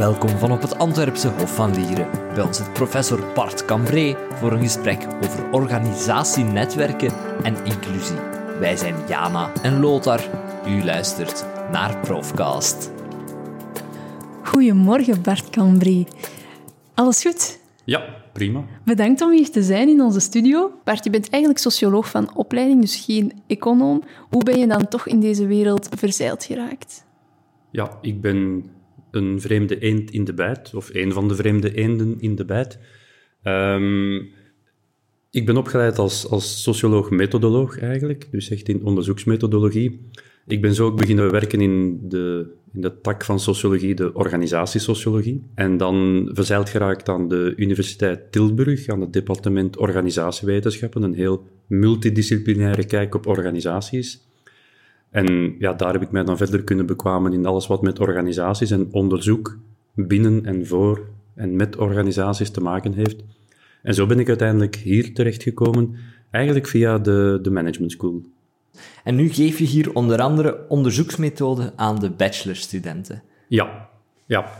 Welkom van op het Antwerpse Hof van Lieren. Bij ons zit professor Bart Cambré voor een gesprek over organisatienetwerken en inclusie. Wij zijn Jana en Lothar. U luistert naar Profcast. Goedemorgen Bart Cambré. Alles goed? Ja, prima. Bedankt om hier te zijn in onze studio. Bart, je bent eigenlijk socioloog van opleiding, dus geen econoom. Hoe ben je dan toch in deze wereld verzeild geraakt? Ja, ik ben een vreemde eend in de bijt, of een van de vreemde eenden in de bijt. Ehm, ik ben opgeleid als, als socioloog-methodoloog eigenlijk, dus echt in onderzoeksmethodologie. Ik ben zo ook beginnen werken in de, in de tak van sociologie, de organisatiesociologie. En dan verzeild geraakt aan de Universiteit Tilburg, aan het departement organisatiewetenschappen, een heel multidisciplinaire kijk op organisaties. En ja, daar heb ik mij dan verder kunnen bekwamen in alles wat met organisaties en onderzoek binnen en voor en met organisaties te maken heeft. En zo ben ik uiteindelijk hier terechtgekomen, eigenlijk via de, de Management School. En nu geef je hier onder andere onderzoeksmethoden aan de bachelorstudenten. Ja, ja.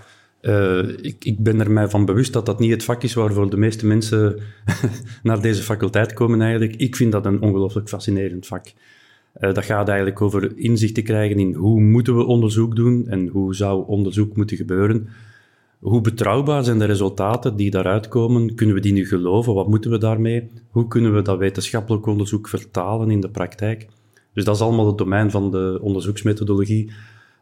Uh, ik, ik, ben er mij van bewust dat dat niet het vak is waarvoor de meeste mensen naar deze faculteit komen eigenlijk. Ik vind dat een ongelooflijk fascinerend vak. Uh, dat gaat eigenlijk over inzicht te krijgen in hoe moeten we onderzoek doen en hoe zou onderzoek moeten gebeuren. Hoe betrouwbaar zijn de resultaten die daaruit komen? Kunnen we die nu geloven? Wat moeten we daarmee? Hoe kunnen we dat wetenschappelijk onderzoek vertalen in de praktijk? Dus dat is allemaal het domein van de onderzoeksmethodologie.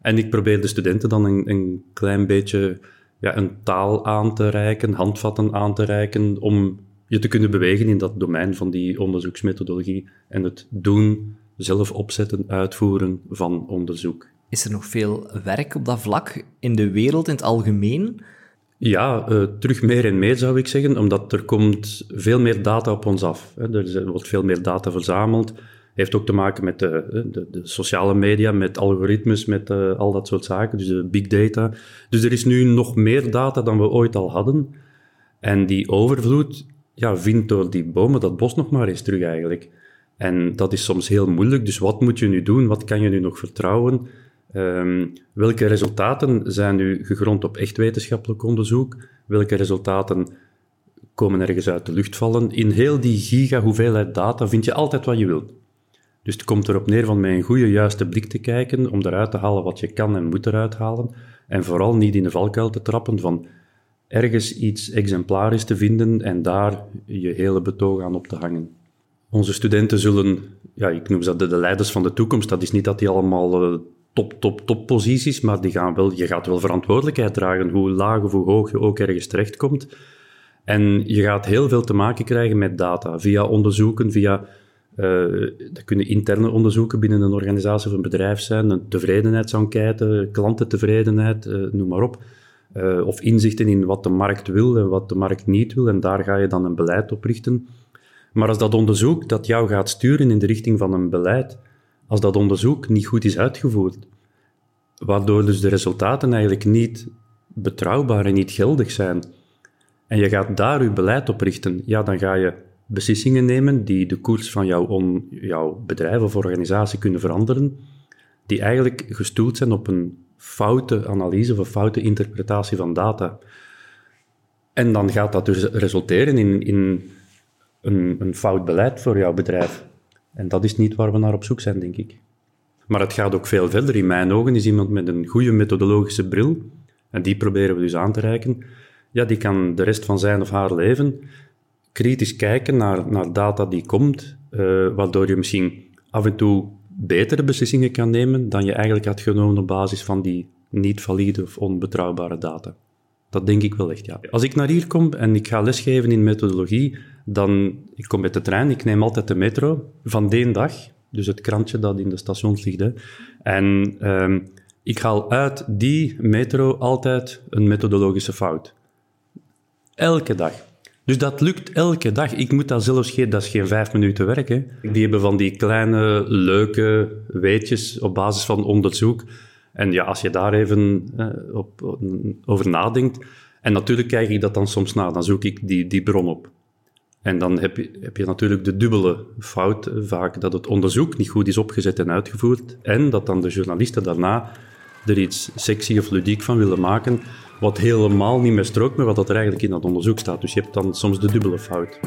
En ik probeer de studenten dan een, een klein beetje ja, een taal aan te reiken, handvatten aan te reiken, om je te kunnen bewegen in dat domein van die onderzoeksmethodologie en het doen, zelf opzetten, uitvoeren van onderzoek. Is er nog veel werk op dat vlak in de wereld in het algemeen? Ja, uh, terug meer en meer zou ik zeggen, omdat er komt veel meer data op ons af. Er wordt veel meer data verzameld heeft ook te maken met de, de, de sociale media, met algoritmes, met uh, al dat soort zaken, dus de big data. Dus er is nu nog meer data dan we ooit al hadden. En die overvloed ja, vindt door die bomen dat bos nog maar eens terug eigenlijk. En dat is soms heel moeilijk, dus wat moet je nu doen? Wat kan je nu nog vertrouwen? Um, welke resultaten zijn nu gegrond op echt wetenschappelijk onderzoek? Welke resultaten komen ergens uit de lucht vallen? In heel die giga hoeveelheid data vind je altijd wat je wilt. Dus het komt erop neer van met een goede, juiste blik te kijken om eruit te halen wat je kan en moet eruit halen. En vooral niet in de valkuil te trappen van ergens iets exemplarisch te vinden en daar je hele betoog aan op te hangen. Onze studenten zullen, ja, ik noem ze de, de leiders van de toekomst, dat is niet dat die allemaal uh, top, top, top posities, maar die gaan wel, je gaat wel verantwoordelijkheid dragen, hoe laag of hoe hoog je ook ergens terechtkomt. En je gaat heel veel te maken krijgen met data, via onderzoeken, via dat kunnen interne onderzoeken binnen een organisatie of een bedrijf zijn, een tevredenheidsenquête, klantentevredenheid, uh, noem maar op. Of inzichten in wat de markt wil en wat de markt niet wil, en daar ga je dan een beleid op richten. Maar als dat onderzoek dat jou gaat sturen in de richting van een beleid, als dat onderzoek niet goed is uitgevoerd, waardoor dus de resultaten eigenlijk niet betrouwbaar en niet geldig zijn, en je gaat daar je beleid op richten, ja, dan ga je beslissingen nemen die de koers van jouw, on, jouw bedrijf of organisatie kunnen veranderen, die eigenlijk gestoeld zijn op een foute analyse of een foute interpretatie van data. En dan gaat dat dus resulteren in, in een, een fout beleid voor jouw bedrijf. En dat is niet waar we naar op zoek zijn, denk ik. Maar het gaat ook veel verder. In mijn ogen is iemand met een goede methodologische bril, en die proberen we dus aan te reiken, ja, die kan de rest van zijn of haar leven kritisch kijken naar, naar data die komt, uh, waardoor je misschien af en toe betere beslissingen kan nemen dan je eigenlijk had genomen op basis van die niet valide of onbetrouwbare data. Dat denk ik wel echt, ja. Als ik naar hier kom en ik ga lesgeven in methodologie, dan, ik kom met de trein, ik neem altijd de metro van die dag, dus het krantje dat in de stations ligt. Hè. En um, ik haal uit die metro altijd een methodologische fout. Elke dag. Dus dat lukt elke dag. Ik moet dat zelfs geen, dat is geen vijf minuten werk. Hè. Die hebben van die kleine, leuke weetjes op basis van onderzoek. En ja, als je daar even eh, op, over nadenkt. En natuurlijk kijk ik dat dan soms na, dan zoek ik die, die bron op. En dan heb je, heb je natuurlijk de dubbele fout vaak dat het onderzoek niet goed is opgezet en uitgevoerd. En dat dan de journalisten daarna er iets sexy of ludiek van willen maken, wat helemaal niet meer strookt met wat er eigenlijk in dat onderzoek staat. Dus je hebt dan soms de dubbele fout.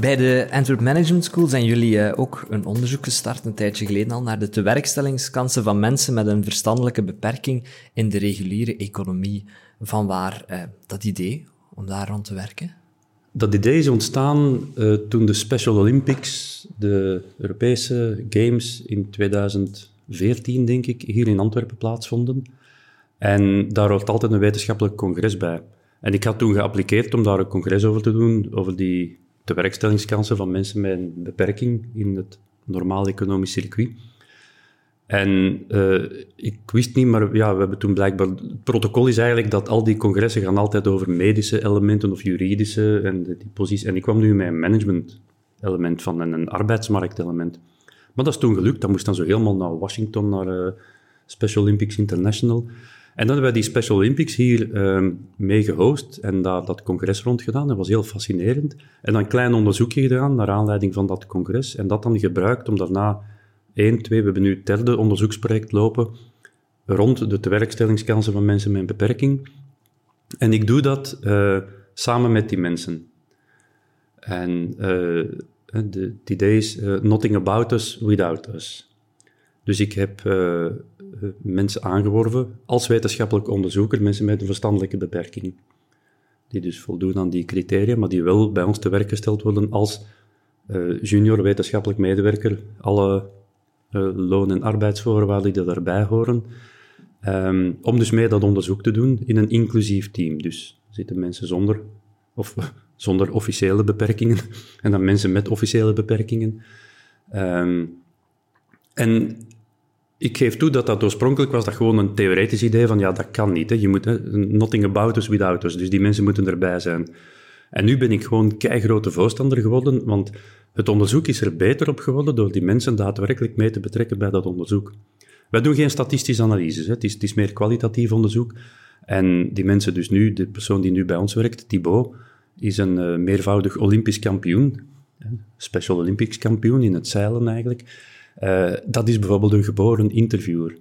Bij de Antwerp Management School zijn jullie uh, ook een onderzoek gestart, een tijdje geleden al, naar de tewerkstellingskansen van mensen met een verstandelijke beperking in de reguliere economie. Vanwaar uh, dat idee om daar rond te werken? Dat idee is ontstaan uh, toen de Special Olympics, de Europese Games in 2014, denk ik, hier in Antwerpen plaatsvonden. En daar hoort altijd een wetenschappelijk congres bij. En ik had toen geappliqueerd om daar een congres over te doen, over die tewerkstellingskansen van mensen met een beperking in het normaal economisch circuit. En uh, ik wist niet, maar ja, we hebben toen blijkbaar... Het protocol is eigenlijk dat al die congressen gaan altijd over medische elementen of juridische en die posities. En ik kwam nu met een management element van en een arbeidsmarktelement. Maar dat is toen gelukt. Dat moest dan zo helemaal naar Washington, naar uh, Special Olympics International. En dan hebben wij die Special Olympics hier uh, mee gehost en daar dat congres rondgedaan. Dat was heel fascinerend. En dan een klein onderzoekje gedaan naar aanleiding van dat congres. En dat dan gebruikt om daarna één, twee, we hebben nu het derde onderzoeksproject lopen rond de tewerkstellingskansen van mensen met een beperking. En ik doe dat uh, samen met die mensen. En uh, de, het idee is nothing about us without us. Dus ik heb mensen aangeworven als wetenschappelijk onderzoeker, mensen met een verstandelijke beperking. Die dus voldoen aan die criteria, maar die wel bij ons te werk gesteld worden als junior wetenschappelijk medewerker, alle loon- en arbeidsvoorwaarden die daarbij horen. Um, om dus mee dat onderzoek te doen in een inclusief team. Dus zitten mensen zonder, of, zonder officiële beperkingen en dan mensen met officiële beperkingen. Um, en ik geef toe dat dat oorspronkelijk was dat gewoon een theoretisch idee van ja, dat kan niet. Hè. Je moet nothing about us without us. Dus die mensen moeten erbij zijn. En nu ben ik gewoon keigrote voorstander geworden, want het onderzoek is er beter op geworden door die mensen daadwerkelijk mee te betrekken bij dat onderzoek. Wij doen geen statistische analyses. Het, is, het is meer kwalitatief onderzoek. En die mensen dus nu, de persoon die nu bij ons werkt, Thibaut, is een uh, meervoudig Olympisch kampioen, Special Olympics kampioen in het zeilen eigenlijk. Uh, dat is bijvoorbeeld een geboren interviewer.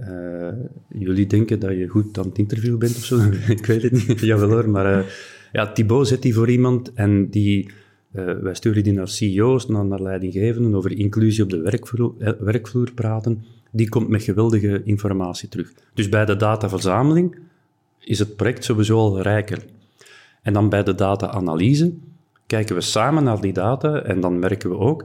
Uh, jullie denken dat je goed aan het interview bent of zo? ik weet het niet. Jawel hoor, maar ja, Thibaut zet die voor iemand en die uh, wij sturen die naar CEO's, naar, naar leidinggevenden, over inclusie op de werkvloer, eh, werkvloer praten. Die komt met geweldige informatie terug. Dus bij de dataverzameling is het project sowieso al rijker. En dan bij de data-analyse kijken we samen naar die data en dan merken we ook,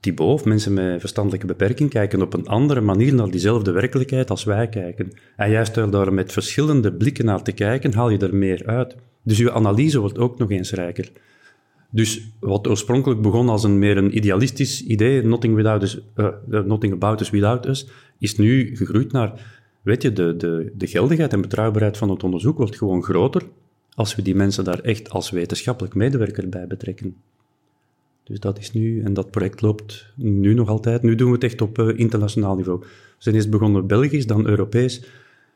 Thibaut of mensen met verstandelijke beperking kijken op een andere manier naar diezelfde werkelijkheid als wij kijken. En juist door daar met verschillende blikken naar te kijken, haal je er meer uit. Dus je analyse wordt ook nog eens rijker. Dus wat oorspronkelijk begon als een meer een idealistisch idee, nothing, without us, uh, nothing about us without us, is nu gegroeid naar, weet je, de, de, de geldigheid en betrouwbaarheid van het onderzoek wordt gewoon groter als we die mensen daar echt als wetenschappelijk medewerker bij betrekken. Dus dat is nu, en dat project loopt nu nog altijd. Nu doen we het echt op uh, internationaal niveau. We zijn eerst begonnen Belgisch, dan Europees.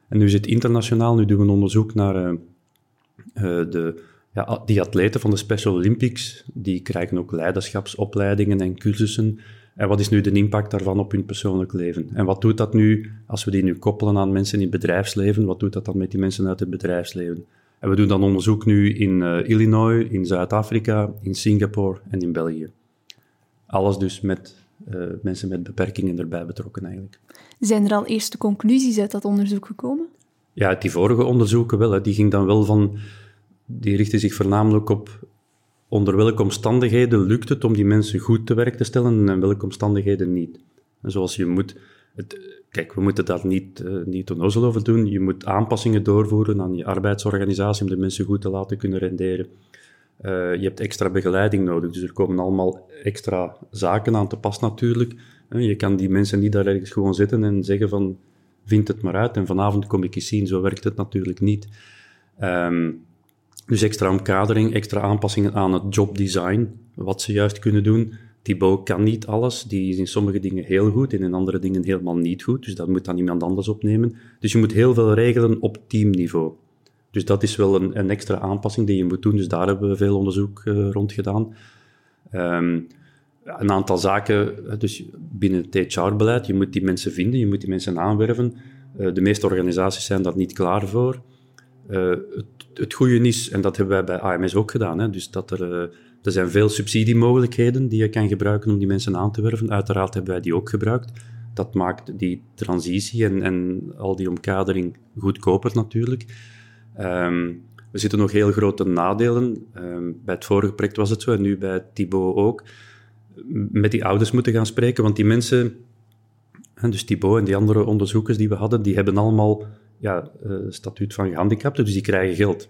En nu het internationaal. Nu doen we een onderzoek naar de ja, die atleten van de Special Olympics, die krijgen ook leiderschapsopleidingen en cursussen. En wat is nu de impact daarvan op hun persoonlijk leven? En wat doet dat nu, als we die nu koppelen aan mensen in het bedrijfsleven, wat doet dat dan met die mensen uit het bedrijfsleven? En we doen dan onderzoek nu in uh, Illinois, in Zuid-Afrika, in Singapore en in België. Alles dus met uh, mensen met beperkingen erbij betrokken eigenlijk. Zijn er al eerste conclusies uit dat onderzoek gekomen? Ja, die vorige onderzoeken wel. Hè. Die ging dan wel van die richten zich voornamelijk op onder welke omstandigheden lukt het om die mensen goed te werk te stellen en welke omstandigheden niet. En zoals je moet, het, kijk, we moeten daar niet, uh, niet onnozel over doen. Je moet aanpassingen doorvoeren aan je arbeidsorganisatie om de mensen goed te laten kunnen renderen. Uh, je hebt extra begeleiding nodig, dus er komen allemaal extra zaken aan te pas natuurlijk. Uh, je kan die mensen niet daar ergens gewoon zitten en zeggen van, vind het maar uit en vanavond kom ik eens zien. Zo werkt het natuurlijk niet. Um, dus extra omkadering, extra aanpassingen aan het jobdesign, wat ze juist kunnen doen. Thibaut kan niet alles, die is in sommige dingen heel goed en in andere dingen helemaal niet goed, dus dat moet dan iemand anders opnemen. Dus je moet heel veel regelen op teamniveau. Dus dat is wel een, een extra aanpassing die je moet doen, dus daar hebben we veel onderzoek uh, rond gedaan. Um, een aantal zaken, dus binnen het HR-beleid, je moet die mensen vinden, je moet die mensen aanwerven. Uh, de meeste organisaties zijn daar niet klaar voor. Uh, het, het goede is, en dat hebben wij bij AMS ook gedaan, hè, dus dat er, uh, er zijn veel subsidiemogelijkheden die je kan gebruiken om die mensen aan te werven. Uiteraard hebben wij die ook gebruikt. Dat maakt die transitie en, en al die omkadering goedkoper natuurlijk. Um, er zitten nog heel grote nadelen. Um, bij het vorige project was het zo, en nu bij Thibaut ook. Met die ouders moeten gaan spreken, want die mensen, dus Thibaut en die andere onderzoekers die we hadden, die hebben allemaal ja, uh, statuut van gehandicapten, dus die krijgen geld.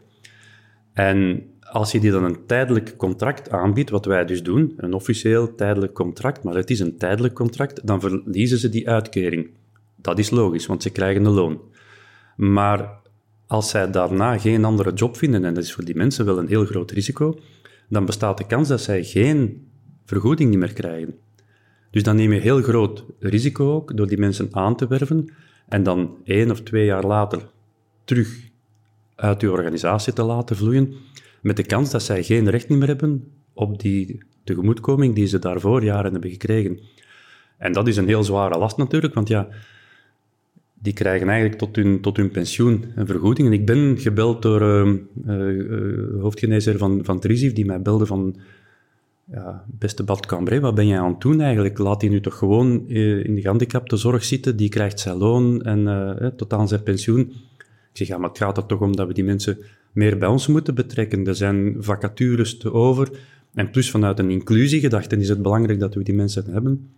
En als je die dan een tijdelijk contract aanbiedt, wat wij dus doen, een officieel tijdelijk contract, maar het is een tijdelijk contract, dan verliezen ze die uitkering. Dat is logisch, want ze krijgen een loon. Maar als zij daarna geen andere job vinden, en dat is voor die mensen wel een heel groot risico, dan bestaat de kans dat zij geen vergoeding niet meer krijgen. Dus dan neem je heel groot risico ook door die mensen aan te werven en dan één of twee jaar later terug uit je organisatie te laten vloeien, met de kans dat zij geen recht meer hebben op die tegemoetkoming die ze daarvoor jaren hebben gekregen. En dat is een heel zware last natuurlijk, want ja, die krijgen eigenlijk tot hun, tot hun pensioen een vergoeding. En ik ben gebeld door uh, uh, hoofdgeneesheer van, van Trisief, die mij belde van... Ja, beste Bart Cambré, wat ben jij aan het doen eigenlijk? Laat die nu toch gewoon in de gehandicaptenzorg zitten, die krijgt zijn loon en tot aan zijn pensioen. Ik zeg, ja, maar het gaat er toch om dat we die mensen meer bij ons moeten betrekken. Er zijn vacatures te over. En plus vanuit een inclusiegedachte is het belangrijk dat we die mensen hebben.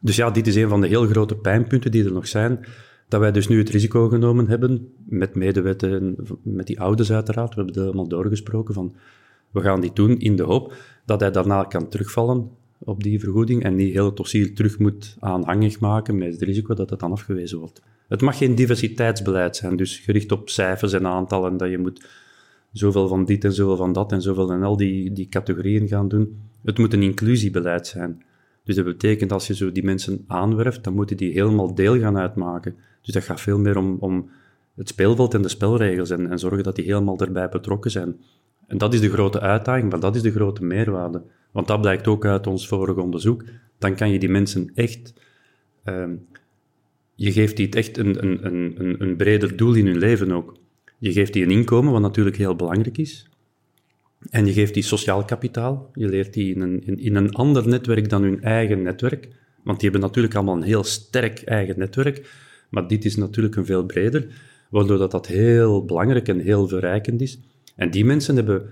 Dus ja, dit is een van de heel grote pijnpunten die er nog zijn dat wij dus nu het risico genomen hebben, met medewetten, met die ouders uiteraard, we hebben het helemaal doorgesproken, van we gaan die doen in de hoop dat hij daarna kan terugvallen op die vergoeding en die hele dossier terug moet aanhangig maken met het risico dat het dan afgewezen wordt. Het mag geen diversiteitsbeleid zijn, dus gericht op cijfers en aantallen, dat je moet zoveel van dit en zoveel van dat en zoveel en al die, die categorieën gaan doen. Het moet een inclusiebeleid zijn. Dus dat betekent als je zo die mensen aanwerft, dan moeten die helemaal deel gaan uitmaken. Dus dat gaat veel meer om, om het speelveld en de spelregels en, en zorgen dat die helemaal erbij betrokken zijn. En dat is de grote uitdaging, maar dat is de grote meerwaarde. Want dat blijkt ook uit ons vorige onderzoek. Dan kan je die mensen echt... Um, je geeft die echt een, een, een, een breder doel in hun leven ook. Je geeft die een inkomen, wat natuurlijk heel belangrijk is. En je geeft die sociaal kapitaal. Je leert die in een, in een ander netwerk dan hun eigen netwerk. Want die hebben natuurlijk allemaal een heel sterk eigen netwerk. Maar dit is natuurlijk een veel breder, waardoor dat, dat heel belangrijk en heel verrijkend is. En die mensen hebben,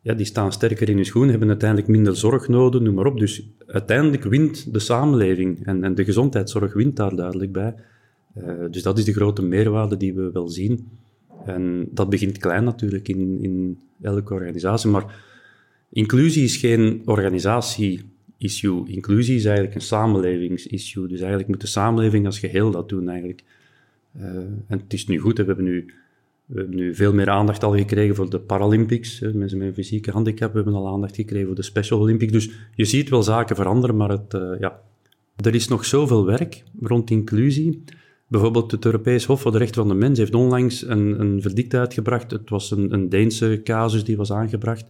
ja, die staan sterker in hun schoen, hebben uiteindelijk minder zorg nodig, noem maar op. Dus uiteindelijk wint de samenleving en, en de gezondheidszorg wint daar duidelijk bij. Uh, dus dat is de grote meerwaarde die we wel zien. En dat begint klein natuurlijk in, in elke organisatie, maar inclusie is geen organisatie-issue. Inclusie is eigenlijk een samenlevingsissue. Dus eigenlijk moet de samenleving als geheel dat doen eigenlijk. Uh, en het is nu goed, we hebben nu, we hebben nu veel meer aandacht al gekregen voor de Paralympics. Mensen met een fysieke handicap hebben al aandacht gekregen voor de Special Olympics. Dus je ziet wel zaken veranderen, maar het, uh, ja, er is nog zoveel werk rond inclusie. Bijvoorbeeld het Europees Hof voor de Rechten van de Mens heeft onlangs een, een verdict uitgebracht. Het was een, een Deense casus die was aangebracht,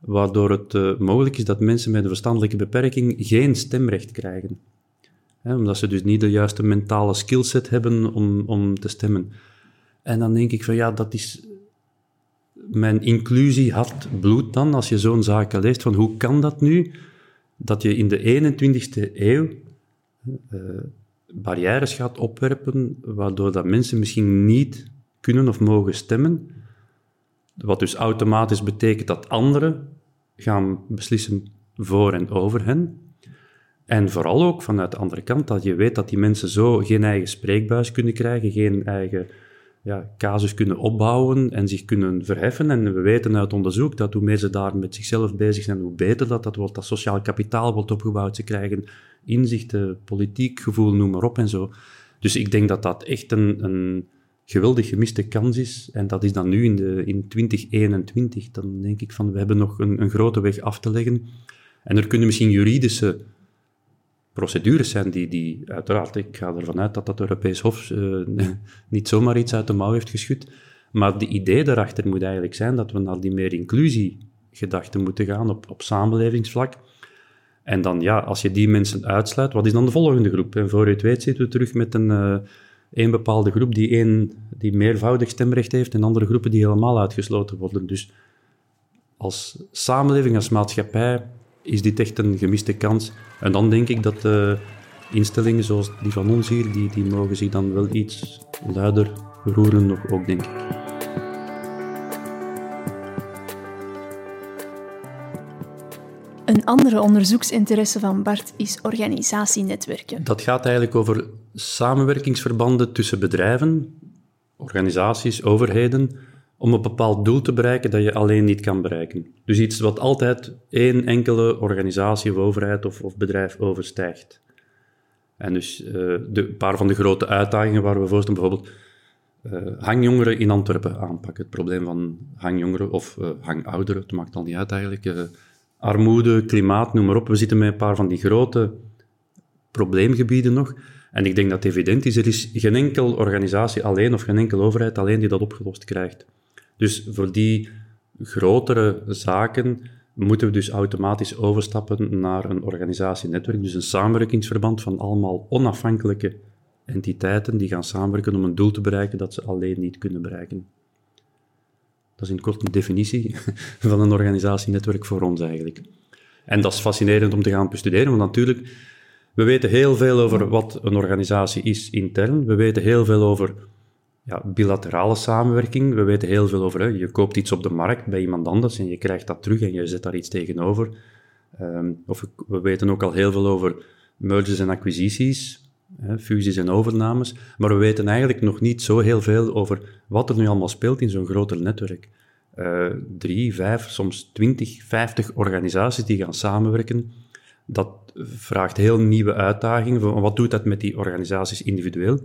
waardoor het uh, mogelijk is dat mensen met een verstandelijke beperking geen stemrecht krijgen. omdat ze dus niet de juiste mentale skillset hebben om, om te stemmen. En dan denk ik van ja, dat is mijn inclusie hart bloed dan, als je zo'n zaken leest, van hoe kan dat nu, dat je in de 21ste eeuw uh, barrières gaat opwerpen, waardoor dat mensen misschien niet kunnen of mogen stemmen. Wat dus automatisch betekent dat anderen gaan beslissen voor en over hen. En vooral ook vanuit de andere kant, dat je weet dat die mensen zo geen eigen spreekbuis kunnen krijgen, geen eigen ja, casus kunnen opbouwen en zich kunnen verheffen. En we weten uit onderzoek dat hoe meer ze daar met zichzelf bezig zijn, hoe beter dat, dat wordt, dat sociaal kapitaal wordt opgebouwd. Ze krijgen inzichten, politiek gevoel, noem maar op en zo. Dus ik denk dat dat echt een, een geweldig gemiste kans is. En dat is dan nu in, de, in 2021. Dan denk ik van, we hebben nog een, een grote weg af te leggen. En er kunnen misschien juridische procedures zijn die, die uiteraard, ik ga ervan uit dat dat Europees Hof uh, niet zomaar iets uit de mouw heeft geschud. Maar de idee daarachter moet eigenlijk zijn dat we naar die meer inclusiegedachte moeten gaan op, op samenlevingsvlak. En dan, ja, als je die mensen uitsluit, wat is dan de volgende groep? En voor je het weet zitten we terug met een, uh, een bepaalde groep die, één, die meervoudig stemrecht heeft en andere groepen die helemaal uitgesloten worden. Dus als samenleving, als maatschappij, is dit echt een gemiste kans. En dan denk ik dat uh, instellingen zoals die van ons hier, die, die mogen zich dan wel iets luider roeren nog ook, denk ik. Een andere onderzoeksinteresse van Bart is organisatienetwerken. Dat gaat eigenlijk over samenwerkingsverbanden tussen bedrijven, organisaties, overheden, om een bepaald doel te bereiken dat je alleen niet kan bereiken. Dus iets wat altijd één enkele organisatie of overheid of, of bedrijf overstijgt. En dus uh, de, een paar van de grote uitdagingen waar we voor staan, bijvoorbeeld uh, hangjongeren in Antwerpen aanpakken. Het probleem van hangjongeren of uh, hangouderen, het maakt al niet uit eigenlijk armoede, klimaat, noem maar op. We zitten met een paar van die grote probleemgebieden nog. En ik denk dat het evident is, er is geen enkel organisatie alleen of geen enkele overheid alleen die dat opgelost krijgt. Dus voor die grotere zaken moeten we dus automatisch overstappen naar een organisatienetwerk, dus een samenwerkingsverband van allemaal onafhankelijke entiteiten die gaan samenwerken om een doel te bereiken dat ze alleen niet kunnen bereiken. Dat is in kort een definitie van een organisatienetwerk voor ons eigenlijk. En dat is fascinerend om te gaan bestuderen, want natuurlijk, we weten heel veel over wat een organisatie is intern. We weten heel veel over ja, bilaterale samenwerking. We weten heel veel over, hè, je koopt iets op de markt bij iemand anders en je krijgt dat terug en je zet daar iets tegenover. Um, of we weten ook al heel veel over mergers en acquisities fusies en overnames, maar we weten eigenlijk nog niet zo heel veel over wat er nu allemaal speelt in zo'n groter netwerk. Uh, drie, vijf, soms twintig, vijftig organisaties die gaan samenwerken. Dat vraagt heel nieuwe uitdagingen. Wat doet dat met die organisaties individueel?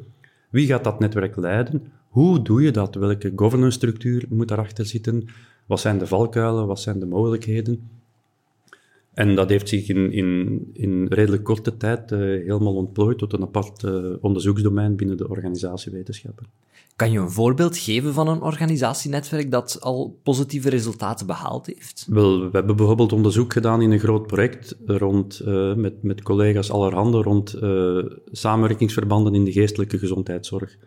Wie gaat dat netwerk leiden? Hoe doe je dat? Welke governance structuur moet daarachter zitten? Wat zijn de valkuilen? Wat zijn de mogelijkheden? En dat heeft zich in, in, in redelijk korte tijd uh, helemaal ontplooid tot een apart uh, onderzoeksdomein binnen de organisatiewetenschappen. Kan je een voorbeeld geven van een organisatienetwerk dat al positieve resultaten behaald heeft? Wel, we hebben bijvoorbeeld onderzoek gedaan in een groot project rond, uh, met, met collega's allerhande rond samenwerkingsverbanden in de geestelijke gezondheidszorg.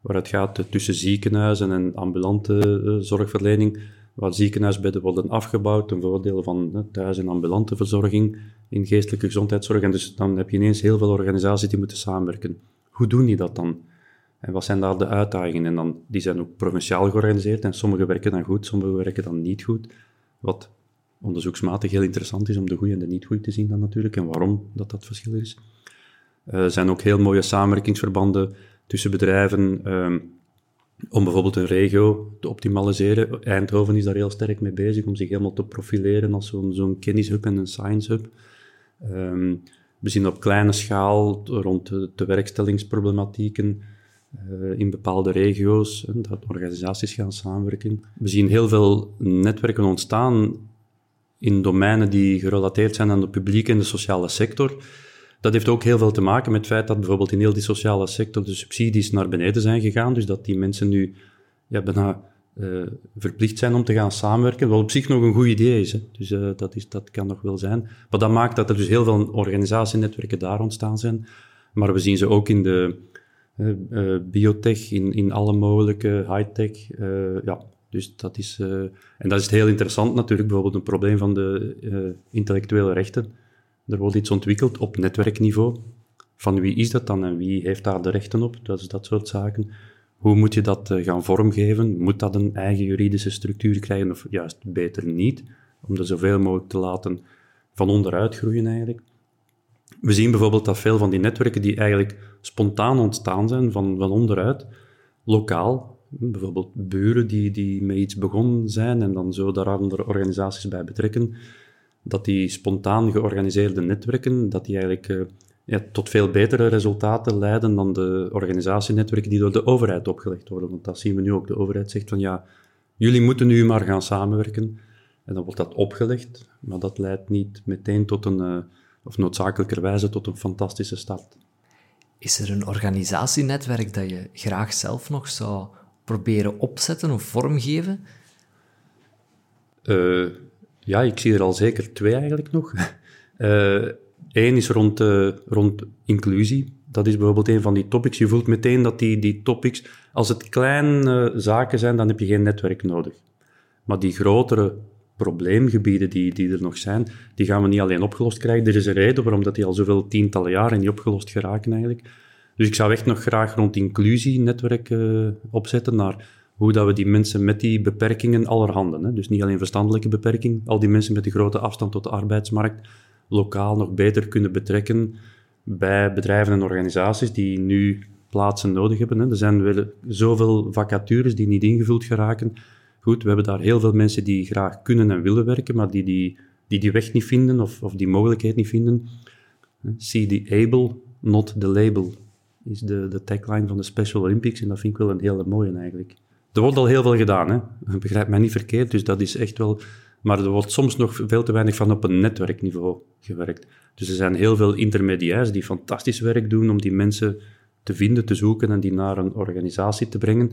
Waar het gaat tussen ziekenhuizen en ambulante zorgverlening waar ziekenhuisbedden worden afgebouwd ten voordele van thuis- en ambulante verzorging in geestelijke gezondheidszorg. En dus dan heb je ineens heel veel organisaties die moeten samenwerken. Hoe doen die dat dan? En wat zijn daar de uitdagingen? En dan, die zijn ook provinciaal georganiseerd en sommige werken dan goed, sommige werken dan niet goed. Wat onderzoeksmatig heel interessant is om de goede en de niet goede te zien dan natuurlijk en waarom dat dat verschil is. Eh, er zijn ook heel mooie samenwerkingsverbanden tussen bedrijven. Ehm, om bijvoorbeeld een regio te optimaliseren. Eindhoven is daar heel sterk mee bezig om zich helemaal te profileren als zo'n kennishub en een science hub. Um, we zien op kleine schaal rond de, de werkstellingsproblematieken uh, in bepaalde regio's, dat organisaties gaan samenwerken. We zien heel veel netwerken ontstaan in domeinen die gerelateerd zijn aan de publieke en de sociale sector. Dat heeft ook heel veel te maken met het feit dat bijvoorbeeld in heel die sociale sector de subsidies naar beneden zijn gegaan. Dus dat die mensen nu ja, bijna uh, verplicht zijn om te gaan samenwerken. Wat op zich nog een goed idee is. Dus uh, dat, is, dat kan nog wel zijn. Maar dat maakt dat er dus heel veel organisatienetwerken daar ontstaan zijn. Maar we zien ze ook in de uh, biotech, in, in alle mogelijke high-tech. ja, dus dat is, en dat is heel interessant natuurlijk, bijvoorbeeld een probleem van de intellectuele rechten er wordt iets ontwikkeld op netwerkniveau. Van wie is dat dan en wie heeft daar de rechten op? Dat is dat soort zaken. Hoe moet je dat eh, gaan vormgeven? Moet dat een eigen juridische structuur krijgen of juist beter niet? Om dat zoveel mogelijk te laten van onderuit groeien eigenlijk. We zien bijvoorbeeld dat veel van die netwerken die eigenlijk spontaan ontstaan zijn van, van onderuit, lokaal, bijvoorbeeld buren die, die met iets begonnen zijn en dan zo daar andere organisaties bij betrekken, dat die spontaan georganiseerde netwerken, dat die eigenlijk uh, ja, tot veel betere resultaten leiden dan de organisatienetwerken die door de overheid opgelegd worden. Want dat zien we nu ook. De overheid zegt van ja, jullie moeten nu maar gaan samenwerken. En dan wordt dat opgelegd, maar dat leidt niet meteen tot een, uh, of noodzakelijkerwijze tot een fantastische start. Is er een organisatienetwerk dat je graag zelf nog zou proberen opzetten of vormgeven? Uh, ja, ik zie er al zeker twee eigenlijk nog. Eén is rond, uh, rond inclusie. Dat is bijvoorbeeld een van die topics. Je voelt meteen dat die, die topics, als het kleine zaken zijn, dan heb je geen netwerk nodig. Maar die grotere probleemgebieden die, die er nog zijn, die gaan we niet alleen opgelost krijgen. Er is een reden waarom dat die al zoveel tientallen jaren niet opgelost geraken eigenlijk. Dus ik zou echt nog graag rond inclusie netwerk uh, opzetten naar hoe dat we die mensen met die beperkingen allerhande, hè, dus niet alleen verstandelijke beperking, al die mensen met die grote afstand tot de arbeidsmarkt, lokaal nog beter kunnen betrekken bij bedrijven en organisaties die nu plaatsen nodig hebben. Hè. Er zijn wel zoveel vacatures die niet ingevuld geraken. Goed, we hebben daar heel veel mensen die graag kunnen en willen werken, maar die die, die, die weg niet vinden of, of die mogelijkheid niet vinden. See the able, not the label, is de, de tagline van de Special Olympics. En dat vind ik wel een hele mooie eigenlijk. Er wordt al heel veel gedaan, hè. begrijp mij niet verkeerd, dus dat is echt wel... Maar er wordt soms nog veel te weinig van op een netwerkniveau gewerkt. Dus er zijn heel veel intermediairs die fantastisch werk doen om die mensen te vinden, te zoeken en die naar een organisatie te brengen.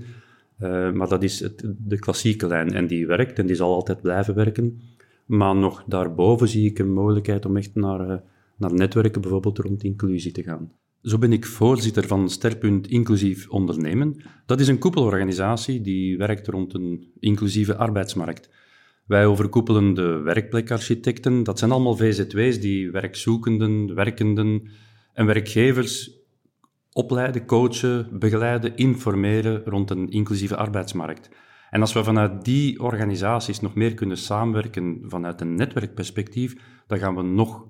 Uh, maar dat is het, de klassieke lijn en die werkt en die zal altijd blijven werken. Maar nog daarboven zie ik een mogelijkheid om echt naar, uh, naar netwerken, bijvoorbeeld rond inclusie te gaan. Zo ben ik voorzitter van Sterpunt Inclusief Ondernemen. Dat is een koepelorganisatie die werkt rond een inclusieve arbeidsmarkt. Wij overkoepelen de werkplekarchitecten. Dat zijn allemaal VZW's die werkzoekenden, werkenden en werkgevers opleiden, coachen, begeleiden, informeren rond een inclusieve arbeidsmarkt. En als we vanuit die organisaties nog meer kunnen samenwerken vanuit een netwerkperspectief, dan gaan we nog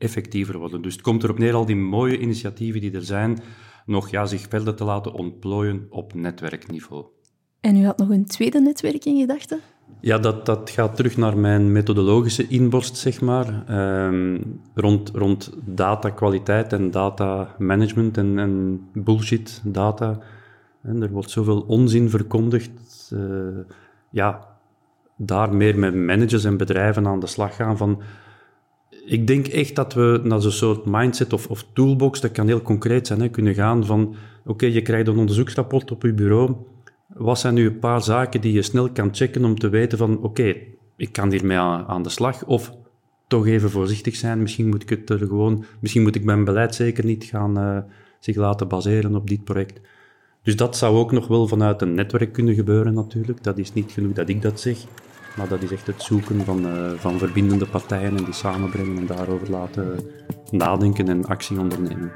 effectiever worden. Dus het komt erop neer al die mooie initiatieven die er zijn, nog ja, zich verder te laten ontplooien op netwerkniveau. En u had nog een tweede netwerk in gedachten? Ja, dat, dat gaat terug naar mijn methodologische inborst, zeg maar, ehm, rond, rond datakwaliteit en datamanagement en, en bullshit data. En er wordt zoveel onzin verkondigd. Uh, ja, daar meer met managers en bedrijven aan de slag gaan van ik denk echt dat we naar zo'n soort mindset of, of, toolbox, dat kan heel concreet zijn, hè, kunnen gaan van oké, je krijgt een onderzoeksrapport op je bureau. Wat zijn nu een paar zaken die je snel kan checken om te weten van oké, ik kan hiermee aan, de slag of toch even voorzichtig zijn. Misschien moet ik het er gewoon, misschien moet ik mijn beleid zeker niet gaan uh, zich laten baseren op dit project. Dus dat zou ook nog wel vanuit een netwerk kunnen gebeuren natuurlijk. Dat is niet genoeg dat ik dat zeg. Dat is echt het zoeken van, uh, van verbindende partijen en die samenbrengen en daarover laten nadenken en actie ondernemen.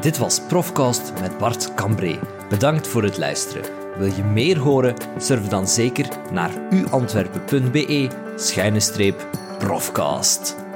Dit was Profcast met Bart Cambré. Bedankt voor het luisteren. Wil je meer horen? Surf dan zeker naar uantwerpen.be schuine streep profcast.